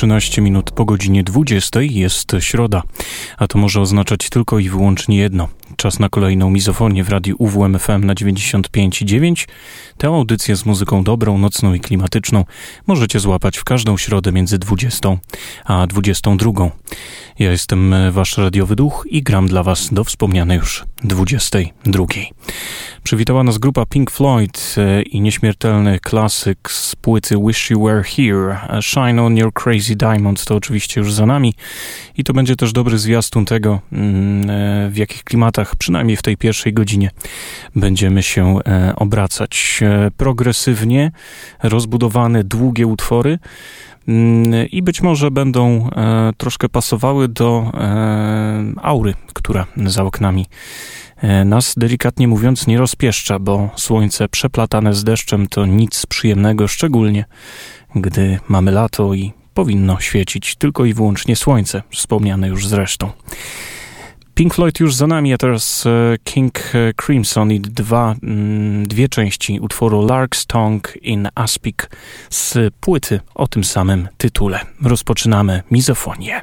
13 minut po godzinie 20. Jest środa, a to może oznaczać tylko i wyłącznie jedno. Czas na kolejną mizofonię w radiu UWMFM na 95,9. Tę audycję z muzyką dobrą, nocną i klimatyczną możecie złapać w każdą środę między 20 a 22. Ja jestem wasz radiowy duch i gram dla was do wspomnianej już 22. Przywitała nas grupa Pink Floyd e, i nieśmiertelny klasyk z płyty Wish You Were Here. Shine On Your Crazy Diamond to oczywiście już za nami i to będzie też dobry zwiastun tego, mm, e, w jakich klimatach, przynajmniej w tej pierwszej godzinie, będziemy się e, obracać. Progresywnie rozbudowane, długie utwory mm, i być może będą troszkę pasowały do aury, która za oknami E, nas delikatnie mówiąc nie rozpieszcza, bo słońce przeplatane z deszczem to nic przyjemnego, szczególnie gdy mamy lato i powinno świecić tylko i wyłącznie słońce, wspomniane już zresztą. Pink Floyd już za nami, a teraz e, King Crimson i dwa, mm, dwie części utworu Lark's Tongue in Aspic z płyty o tym samym tytule. Rozpoczynamy mizofonię.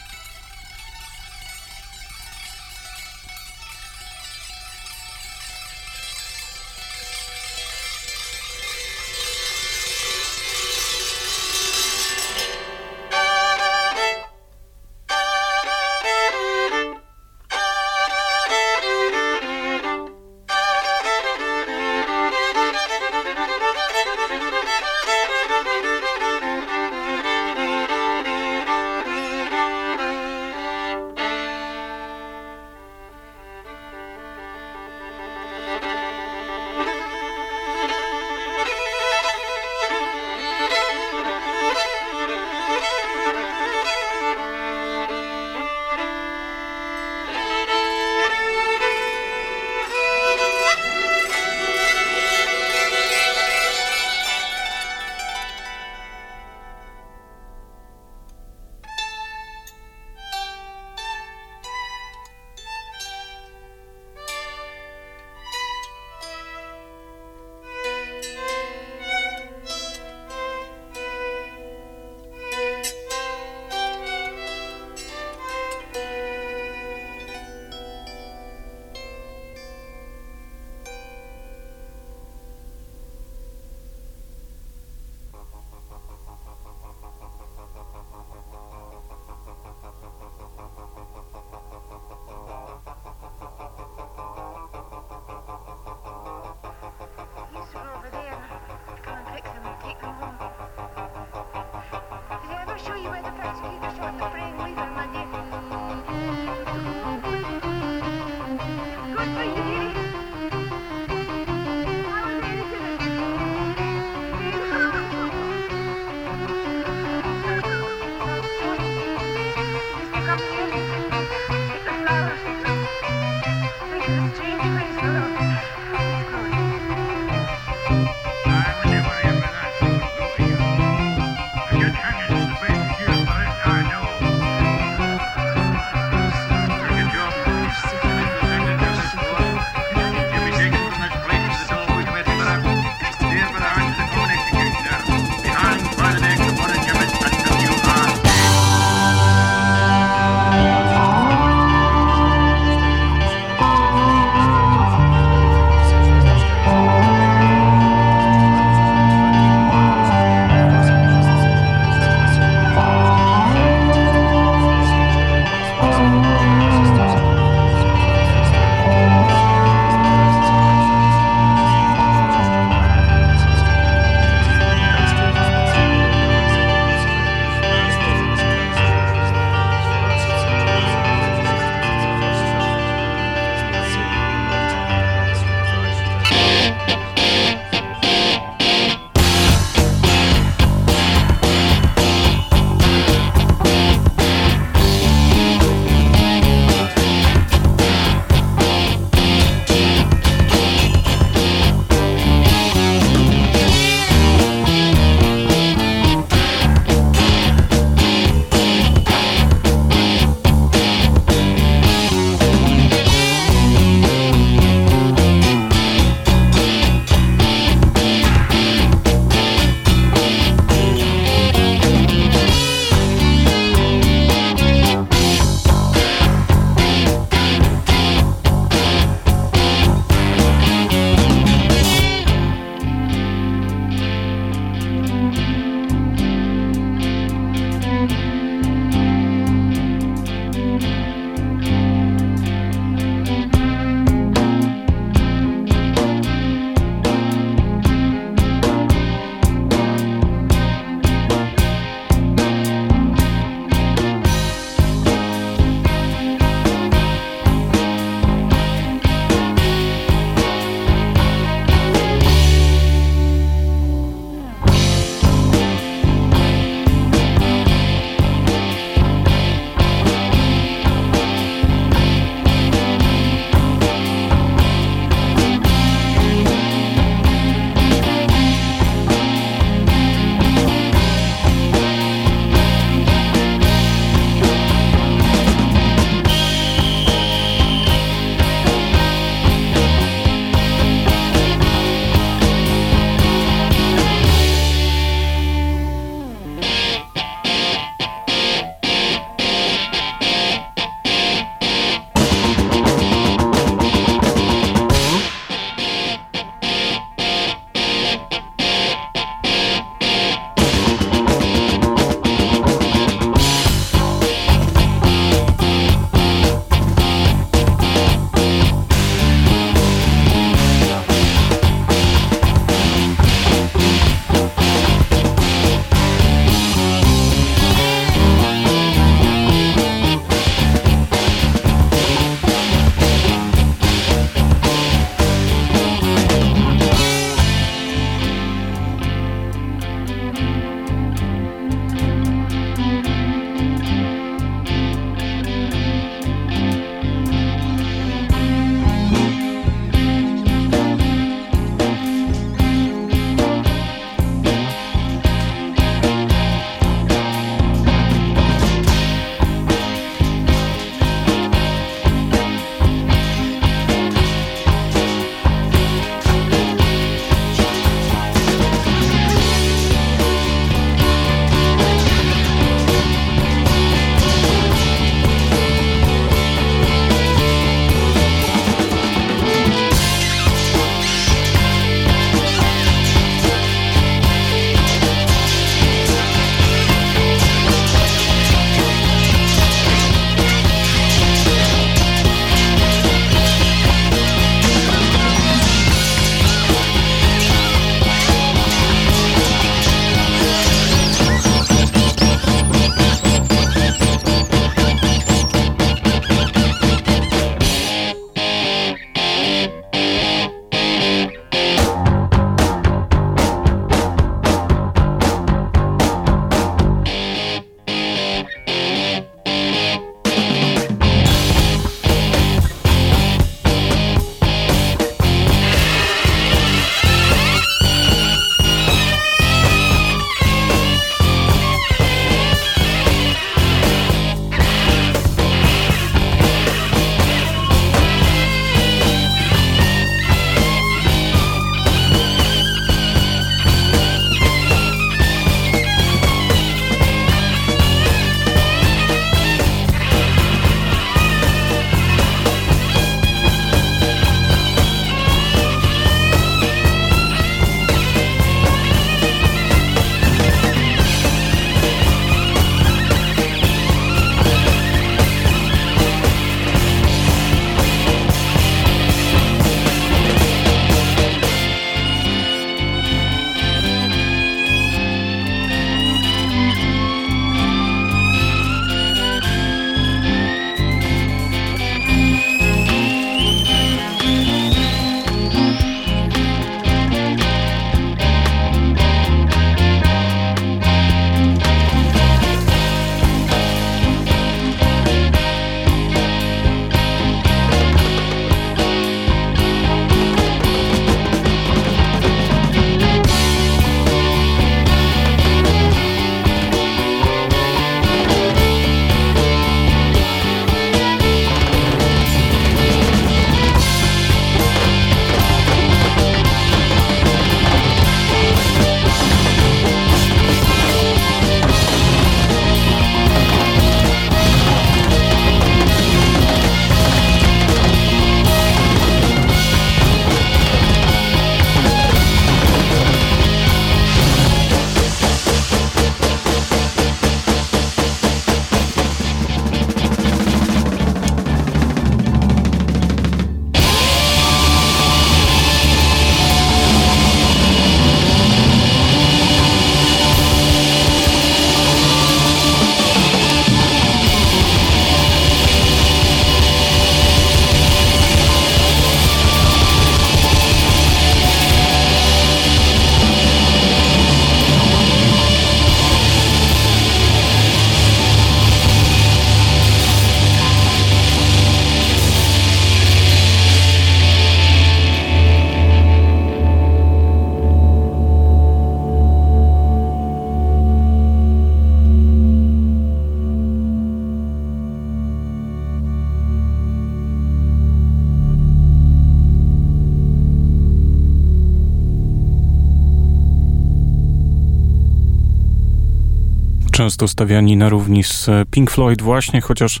Często stawiani na równi z Pink Floyd właśnie, chociaż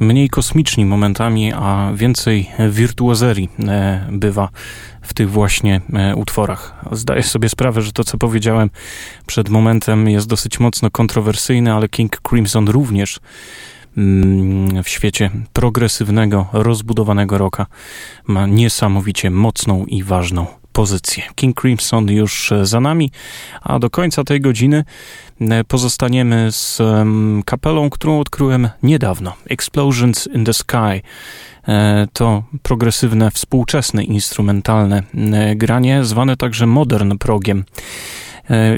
mniej kosmiczni momentami, a więcej wirtuozerii e, bywa w tych właśnie e, utworach. Zdaję sobie sprawę, że to, co powiedziałem przed momentem, jest dosyć mocno kontrowersyjne, ale King Crimson również mm, w świecie progresywnego, rozbudowanego rocka ma niesamowicie mocną i ważną pozycję. King Crimson już e, za nami, a do końca tej godziny e, pozostaniemy z kapelą, którą odkryłem niedawno. Explosions in the Sky. E, to progresywne, współczesne, instrumentalne granie, zwane także modern progiem.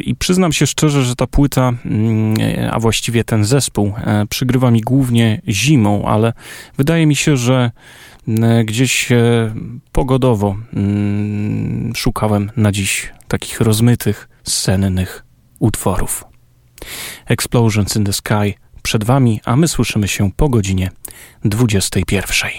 I przyznam się szczerze, że ta płyta, mm, a właściwie ten zespół, przygrywa mi głównie zimą, ale wydaje mi się, że gdzieś e, pogodowo mm, szukałem na dziś takich rozmytych, sennych utworów. Explosions in the Sky przed Wami, a my słyszymy się po godzinie 21.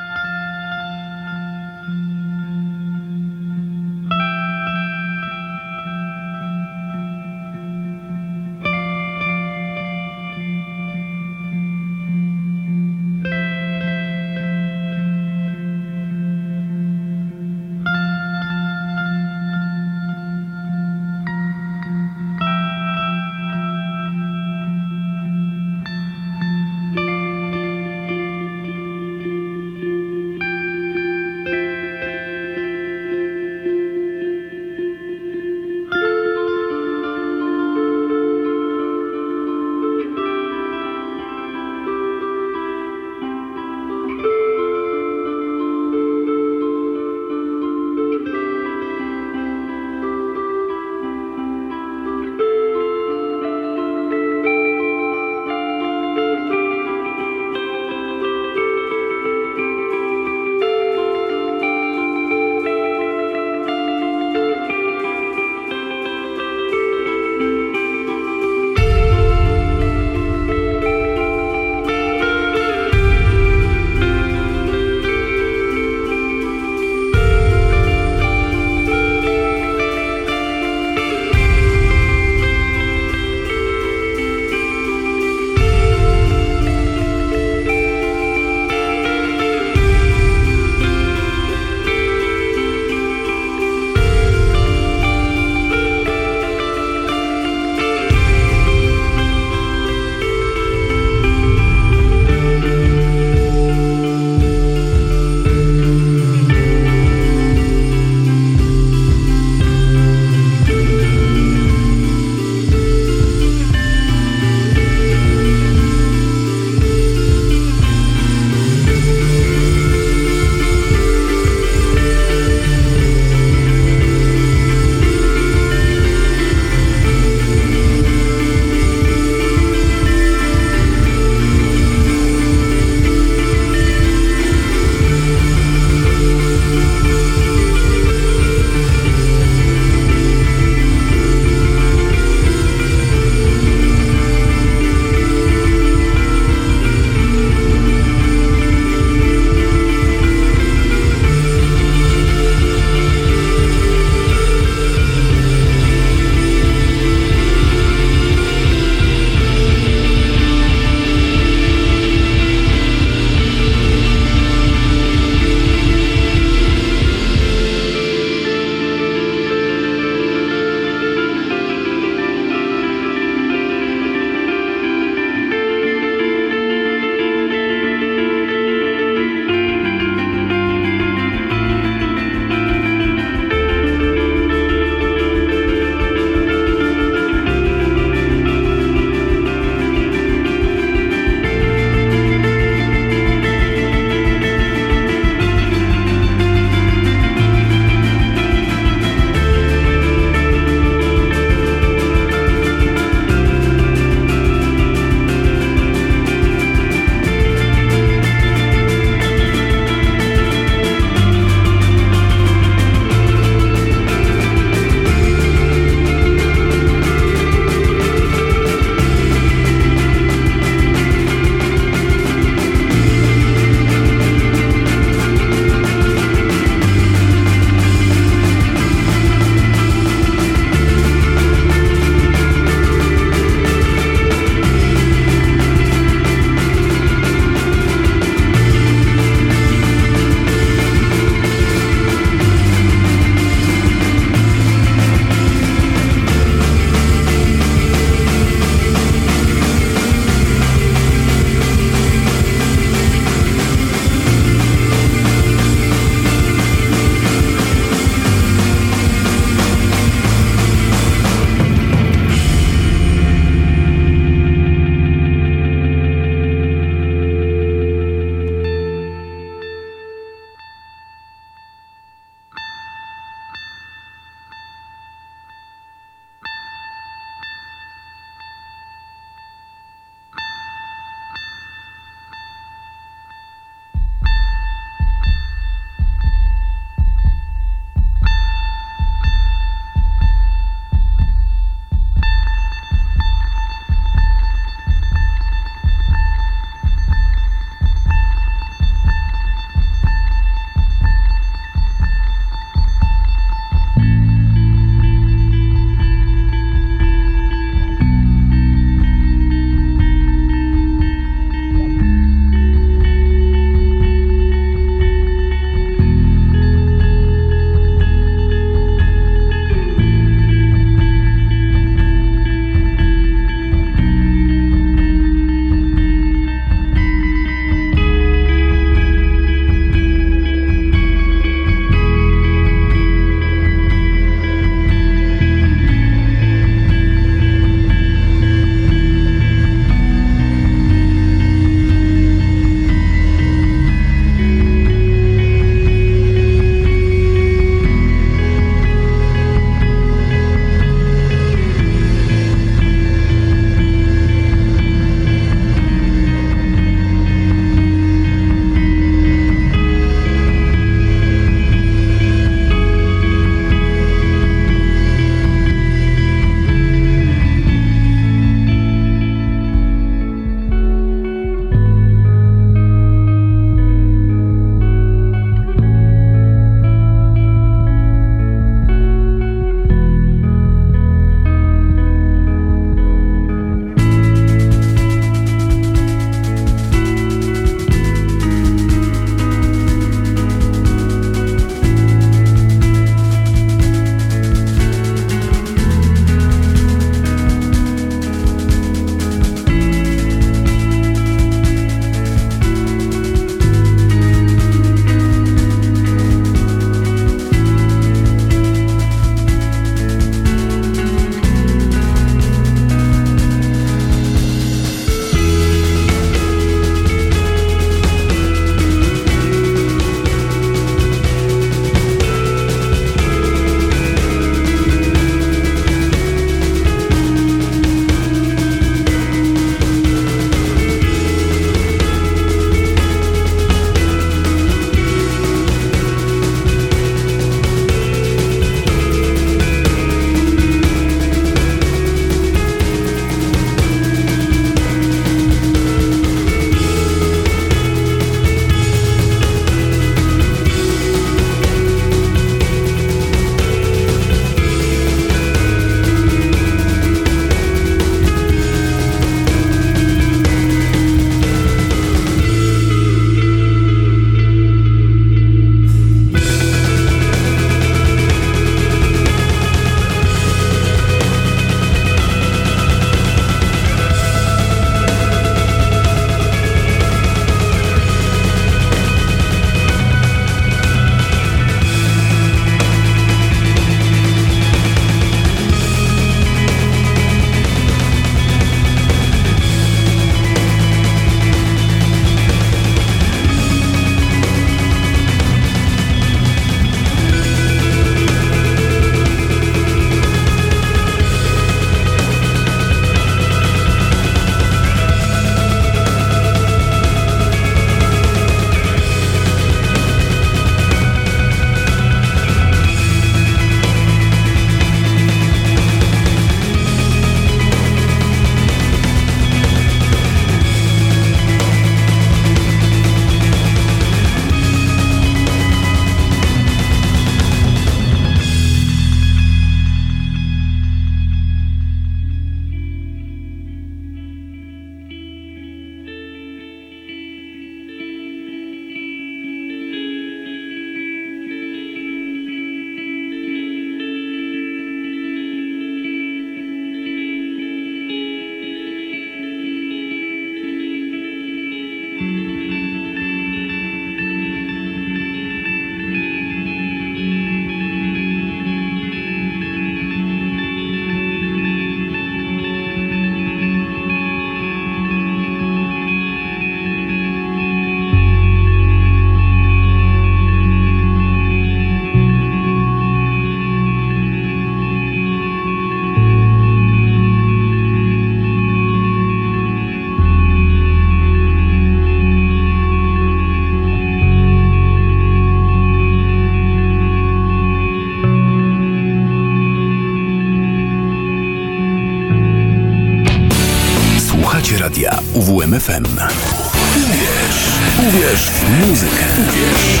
Uwierz, w muzykę. Uwierz.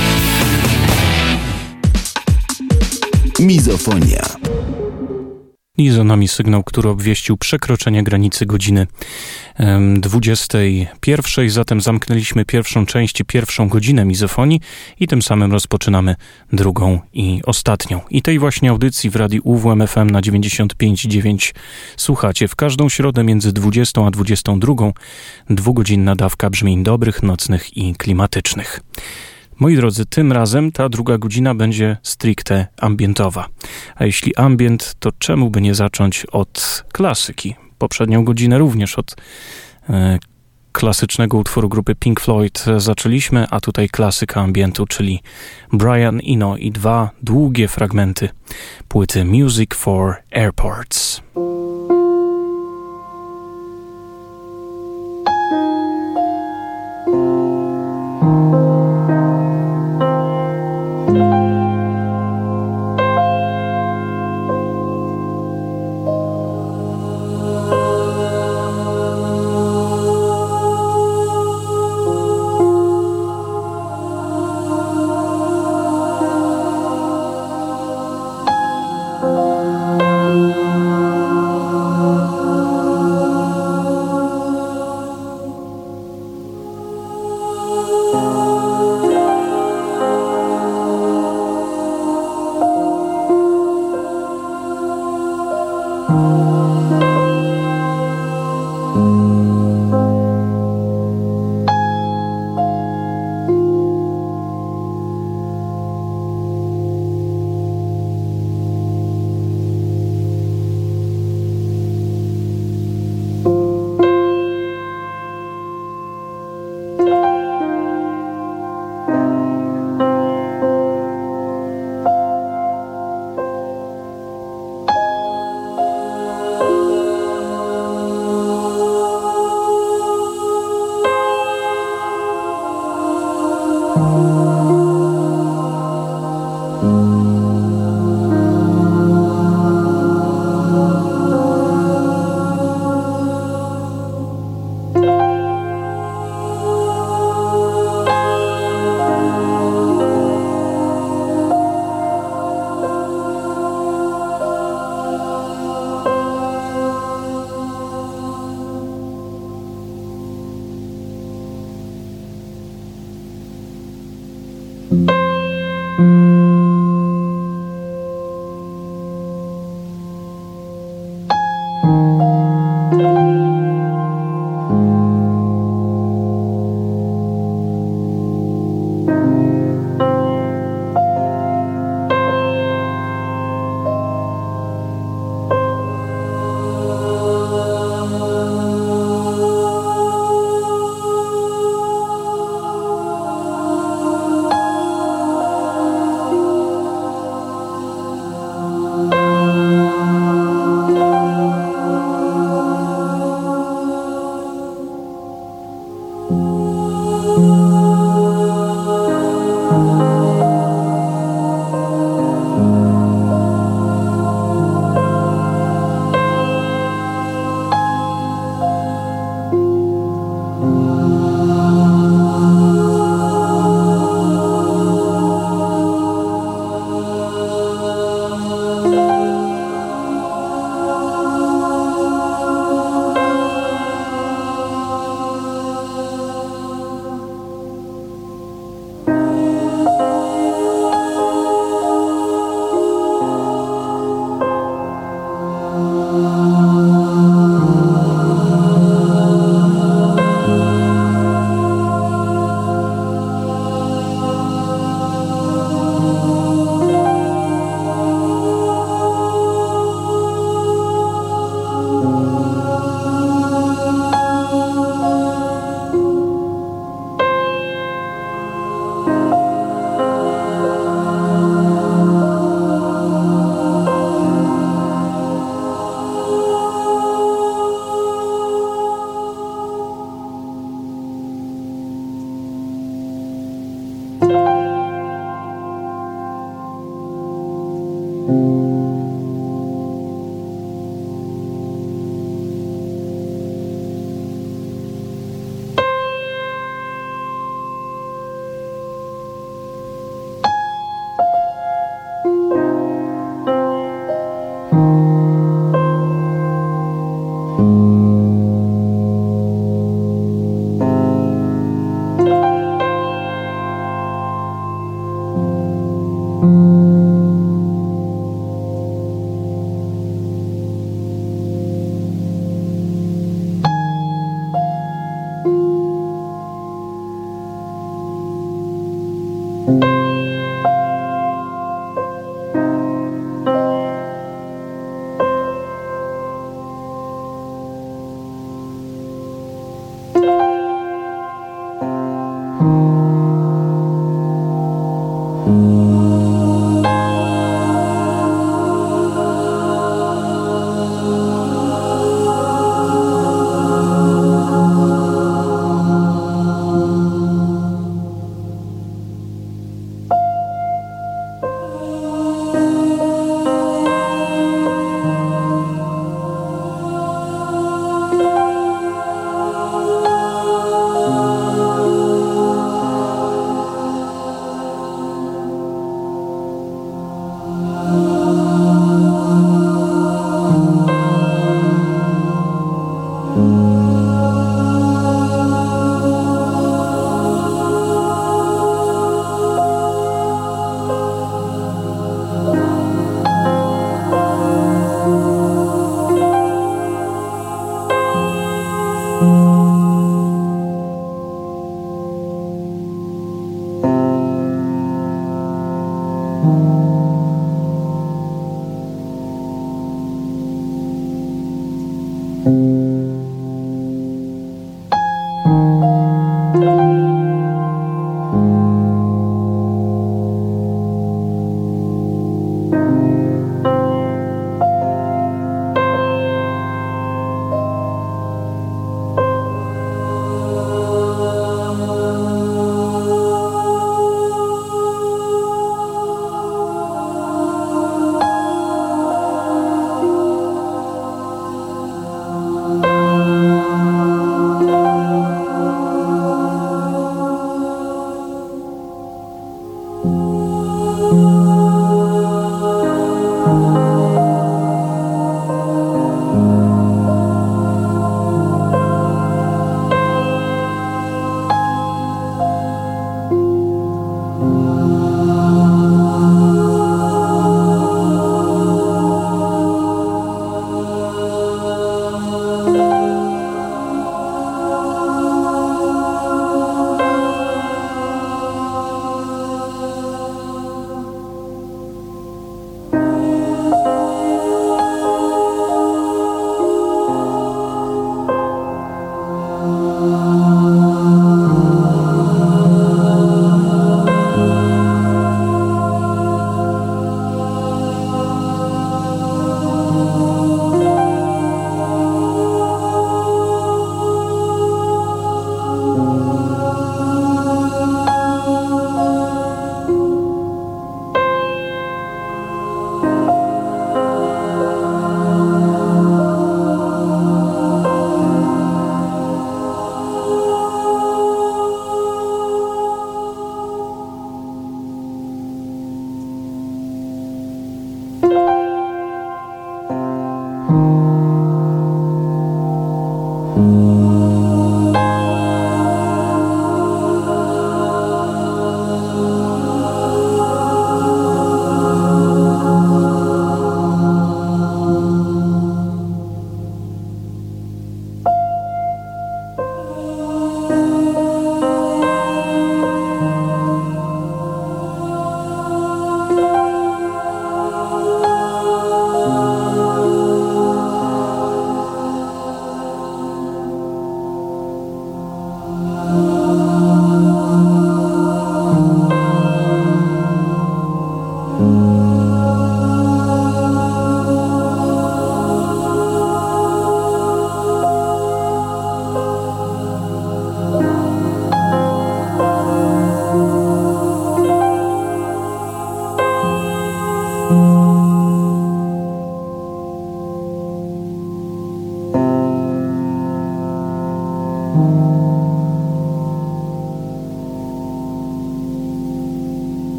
Mizofonia. I za nami sygnał, który obwieścił przekroczenie granicy godziny 21. Zatem zamknęliśmy pierwszą część pierwszą godzinę mizofonii i tym samym rozpoczynamy drugą i ostatnią. I tej właśnie audycji w radiu UWMFM na 95.9 słuchacie w każdą środę między 20 a 22. Dwugodzinna dawka brzmień dobrych, nocnych i klimatycznych. Moi drodzy, tym razem ta druga godzina będzie stricte ambientowa. A jeśli ambient, to czemu by nie zacząć od klasyki? Poprzednią godzinę również od e, klasycznego utworu grupy Pink Floyd zaczęliśmy, a tutaj klasyka ambientu, czyli Brian Eno i dwa długie fragmenty płyty Music for Airports.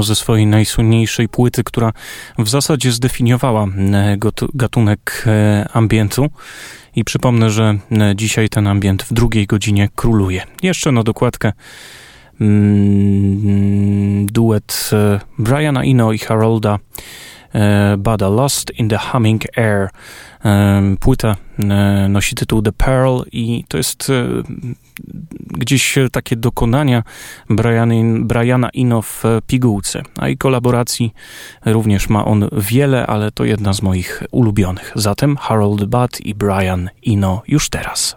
Eno ze swojej najsłynniejszej płyty, która w zasadzie zdefiniowała gatunek ambientu. I przypomnę, że dzisiaj ten ambient w drugiej godzinie króluje. Jeszcze na dokładkę mm, duet Briana Eno i Harolda E, Bada Lost in the Humming Air. E, płyta e, nosi tytuł The Pearl i to jest gdzieś takie dokonania Brian, Briana Ino w pigułce, a i kolaboracji również ma on wiele, ale to jedna z moich ulubionych. Zatem Harold Budd i Brian Ino już teraz.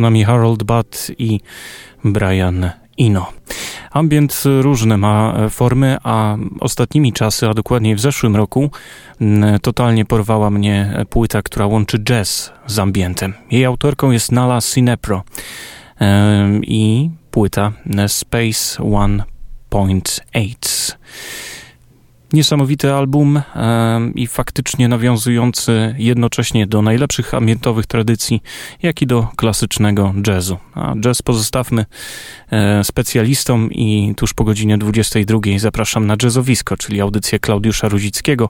Za nami Harold Butt i Brian Ino. Ambient różne ma formy, a ostatnimi czasy, a dokładniej w zeszłym roku, totalnie porwała mnie płyta, która łączy jazz z ambientem. Jej autorką jest Nala Sinepro i płyta Space 1.8. Niesamowity album i faktycznie nawiązujący jednocześnie do najlepszych ambientowych tradycji, jak i do klasycznego jazzu. A jazz pozostawmy e, specjalistom i tuż po godzinie 22 zapraszam na jazzowisko, czyli audycję Klaudiusza Ruzickiego,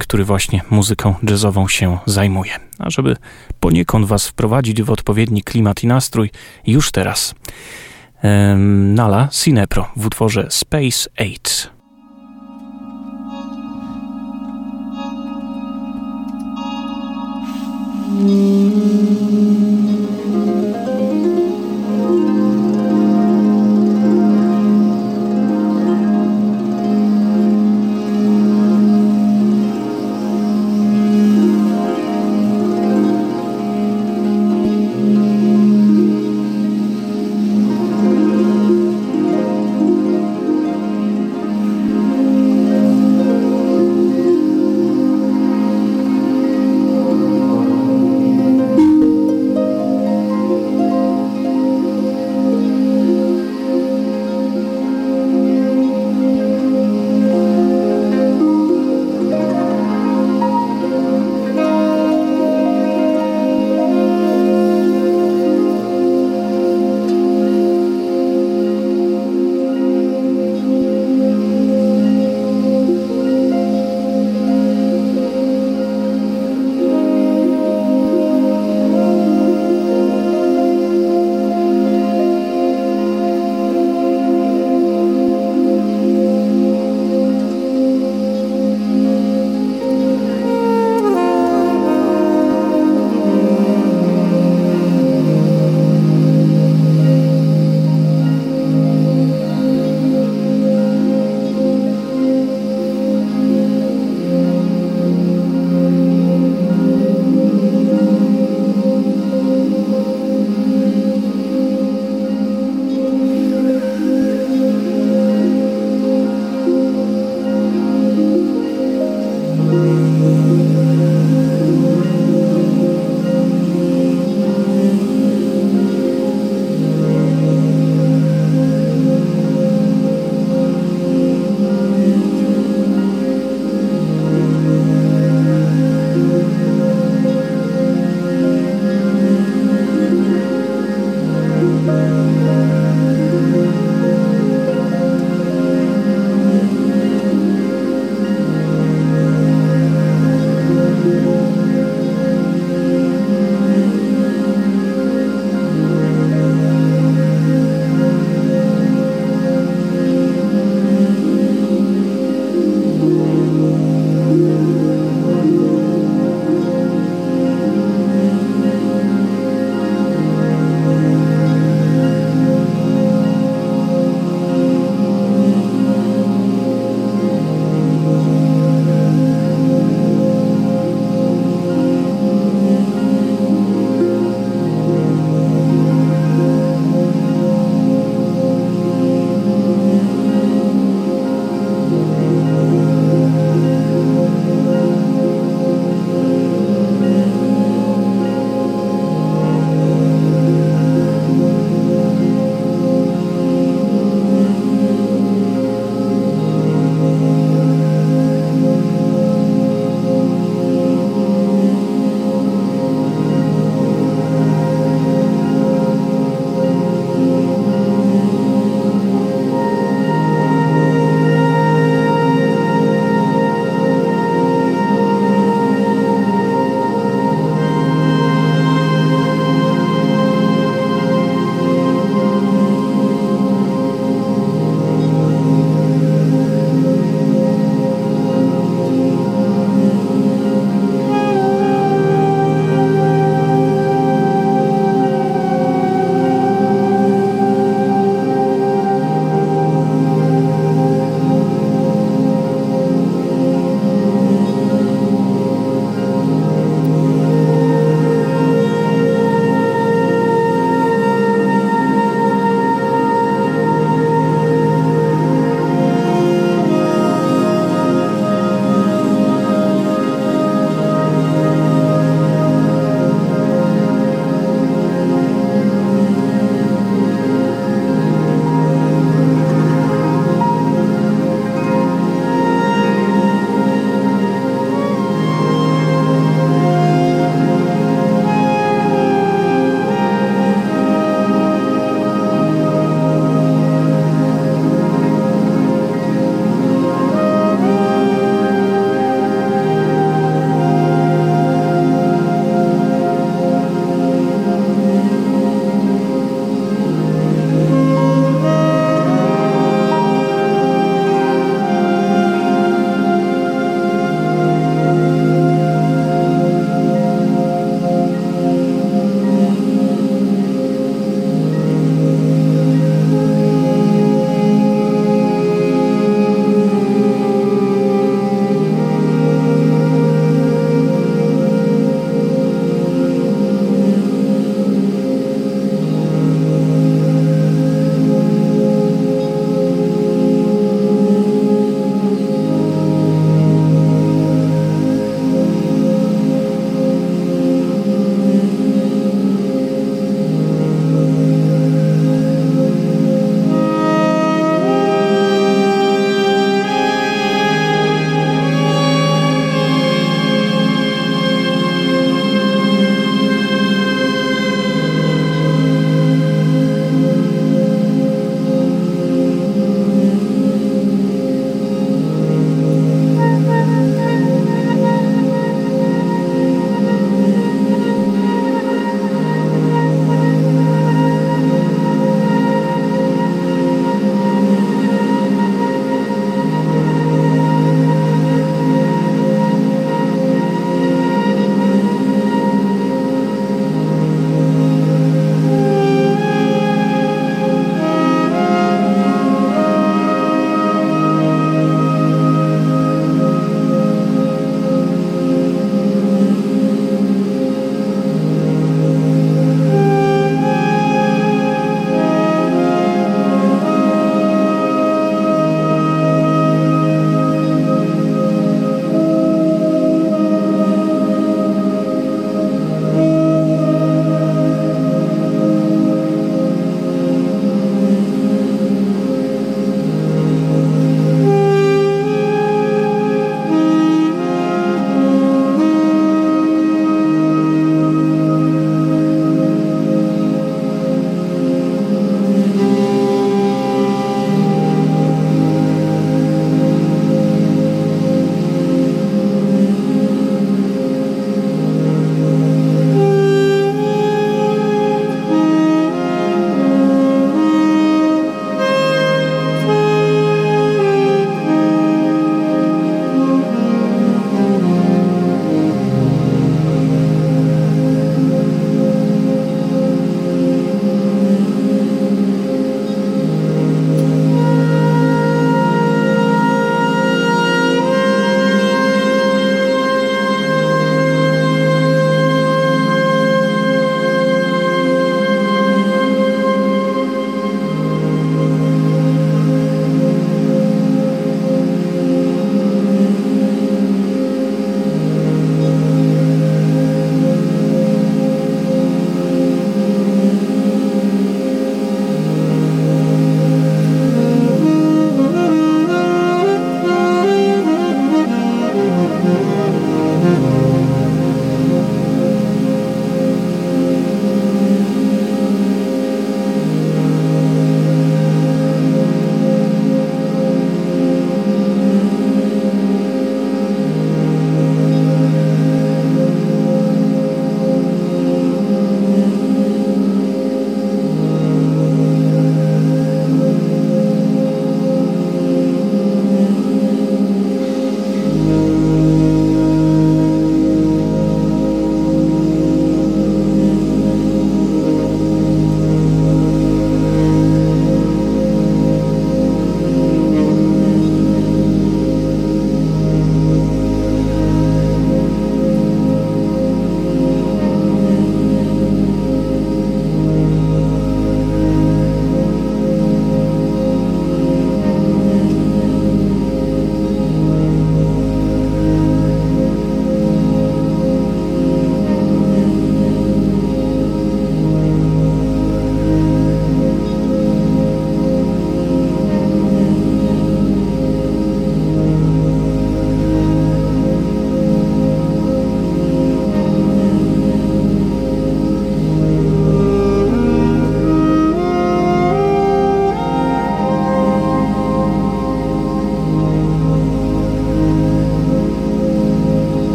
który właśnie muzyką jazzową się zajmuje. A żeby poniekąd was wprowadzić w odpowiedni klimat i nastrój, już teraz Nala Sinepro w utworze Space 8.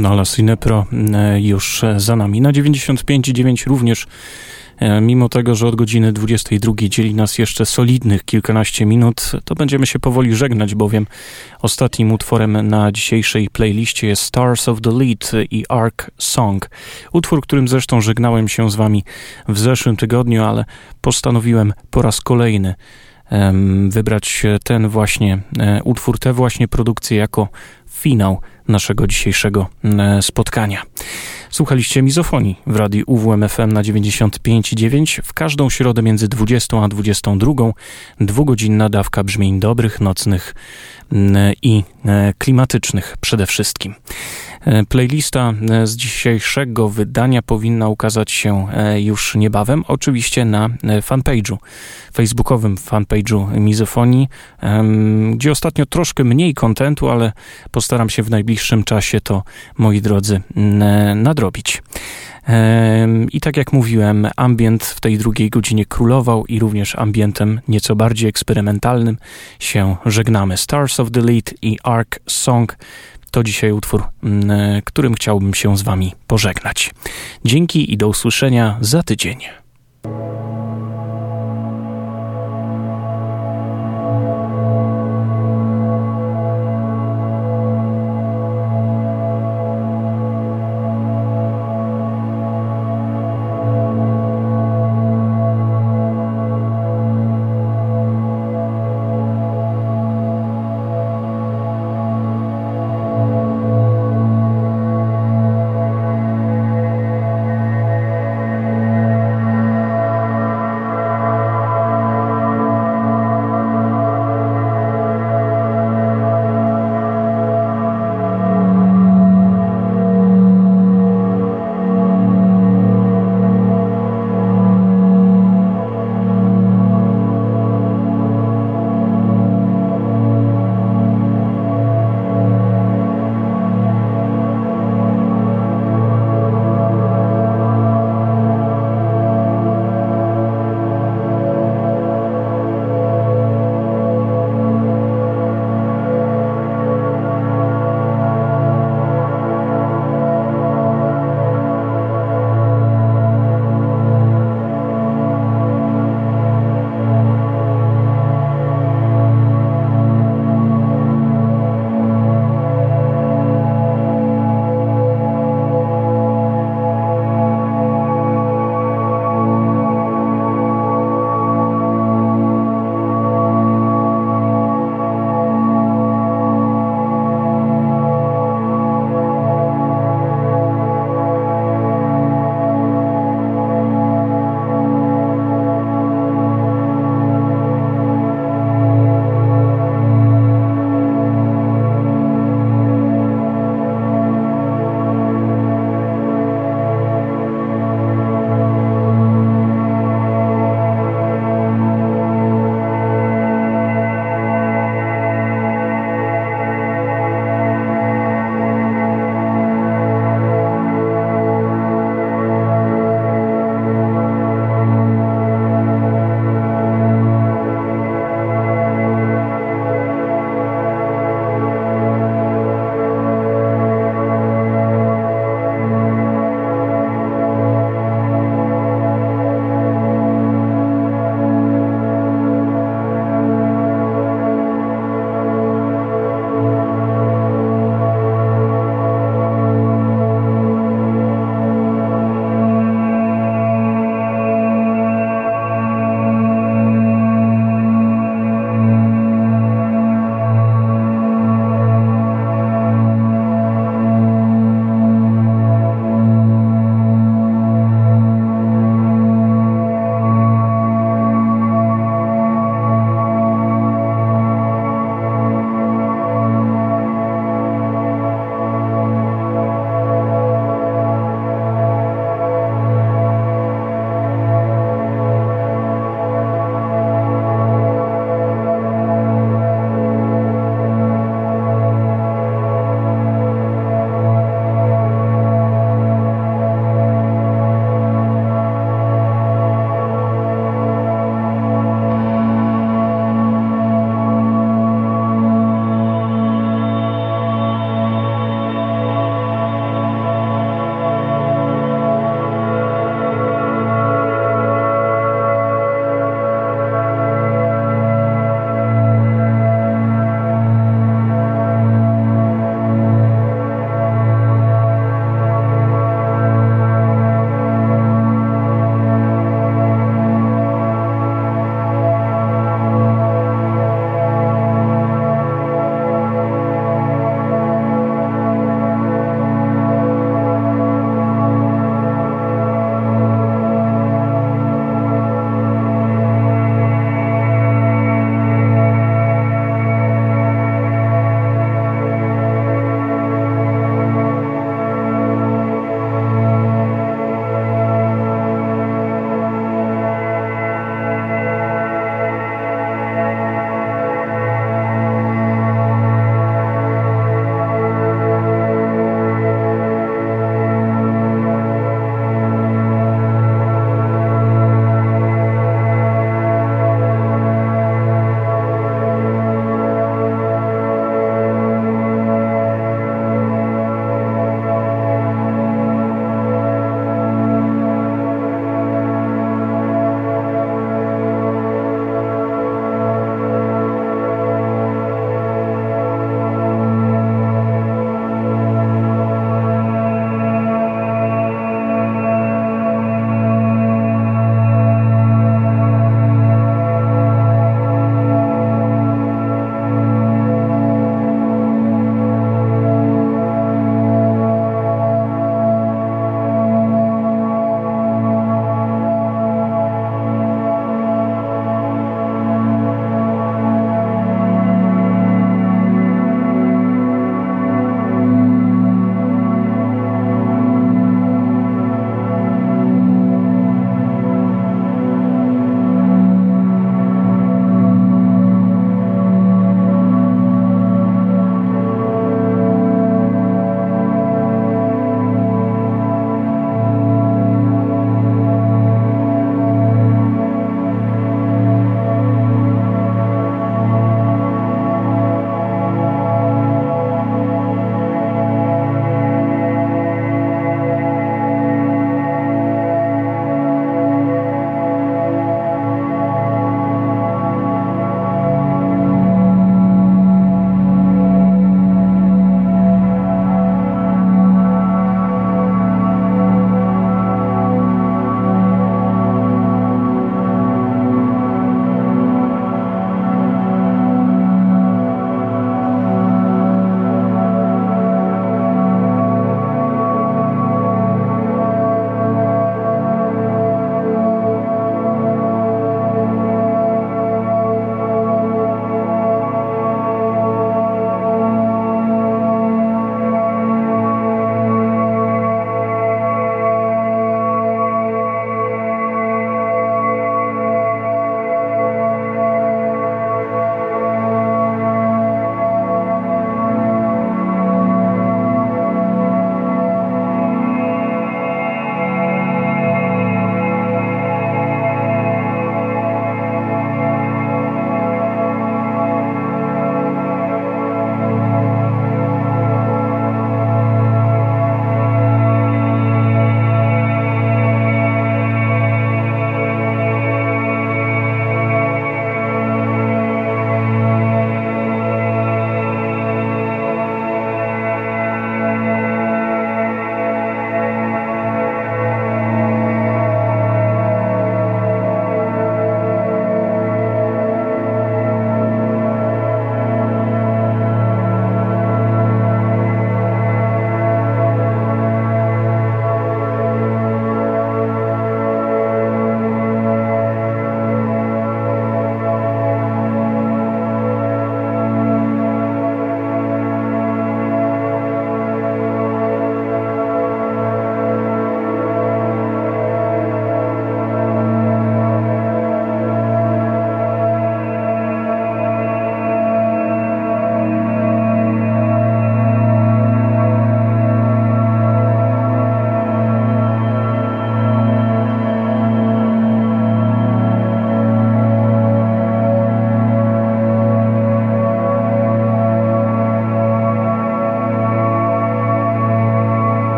No, La Sinepro e, już za nami. Na 95,9 również e, Mimo tego, że od godziny 22 dzieli nas jeszcze solidnych kilkanaście minut, to będziemy się powoli żegnać, bowiem ostatnim utworem na dzisiejszej playliście jest Stars of the Lead i Ark Song. Utwór, którym zresztą żegnałem się z wami w zeszłym tygodniu, ale postanowiłem po raz kolejny wybrać ten właśnie e, utwór, tę właśnie produkcję jako finał naszego dzisiejszego e, spotkania. Słuchaliście Mizofonii w radiu UWMFM na 95,9 w każdą środę między 20 a 22. Dwugodzinna dawka brzmień dobrych, nocnych i e, klimatycznych przede wszystkim. E, playlista e, z dzisiejszego wydania powinna ukazać się e, już niebawem, oczywiście na fanpage'u, facebookowym fanpage'u Mizofonii, gdzie ostatnio troszkę mniej kontentu, ale postaram się w najbliższym czasie to, moi drodzy, nadrobić. I tak jak mówiłem, ambient w tej drugiej godzinie królował i również ambientem nieco bardziej eksperymentalnym się żegnamy. Stars of the Lead i Ark Song to dzisiaj utwór, mm, e, którym chciałbym się z Wami pożegnać. Dzięki i do usłyszenia za tydzień.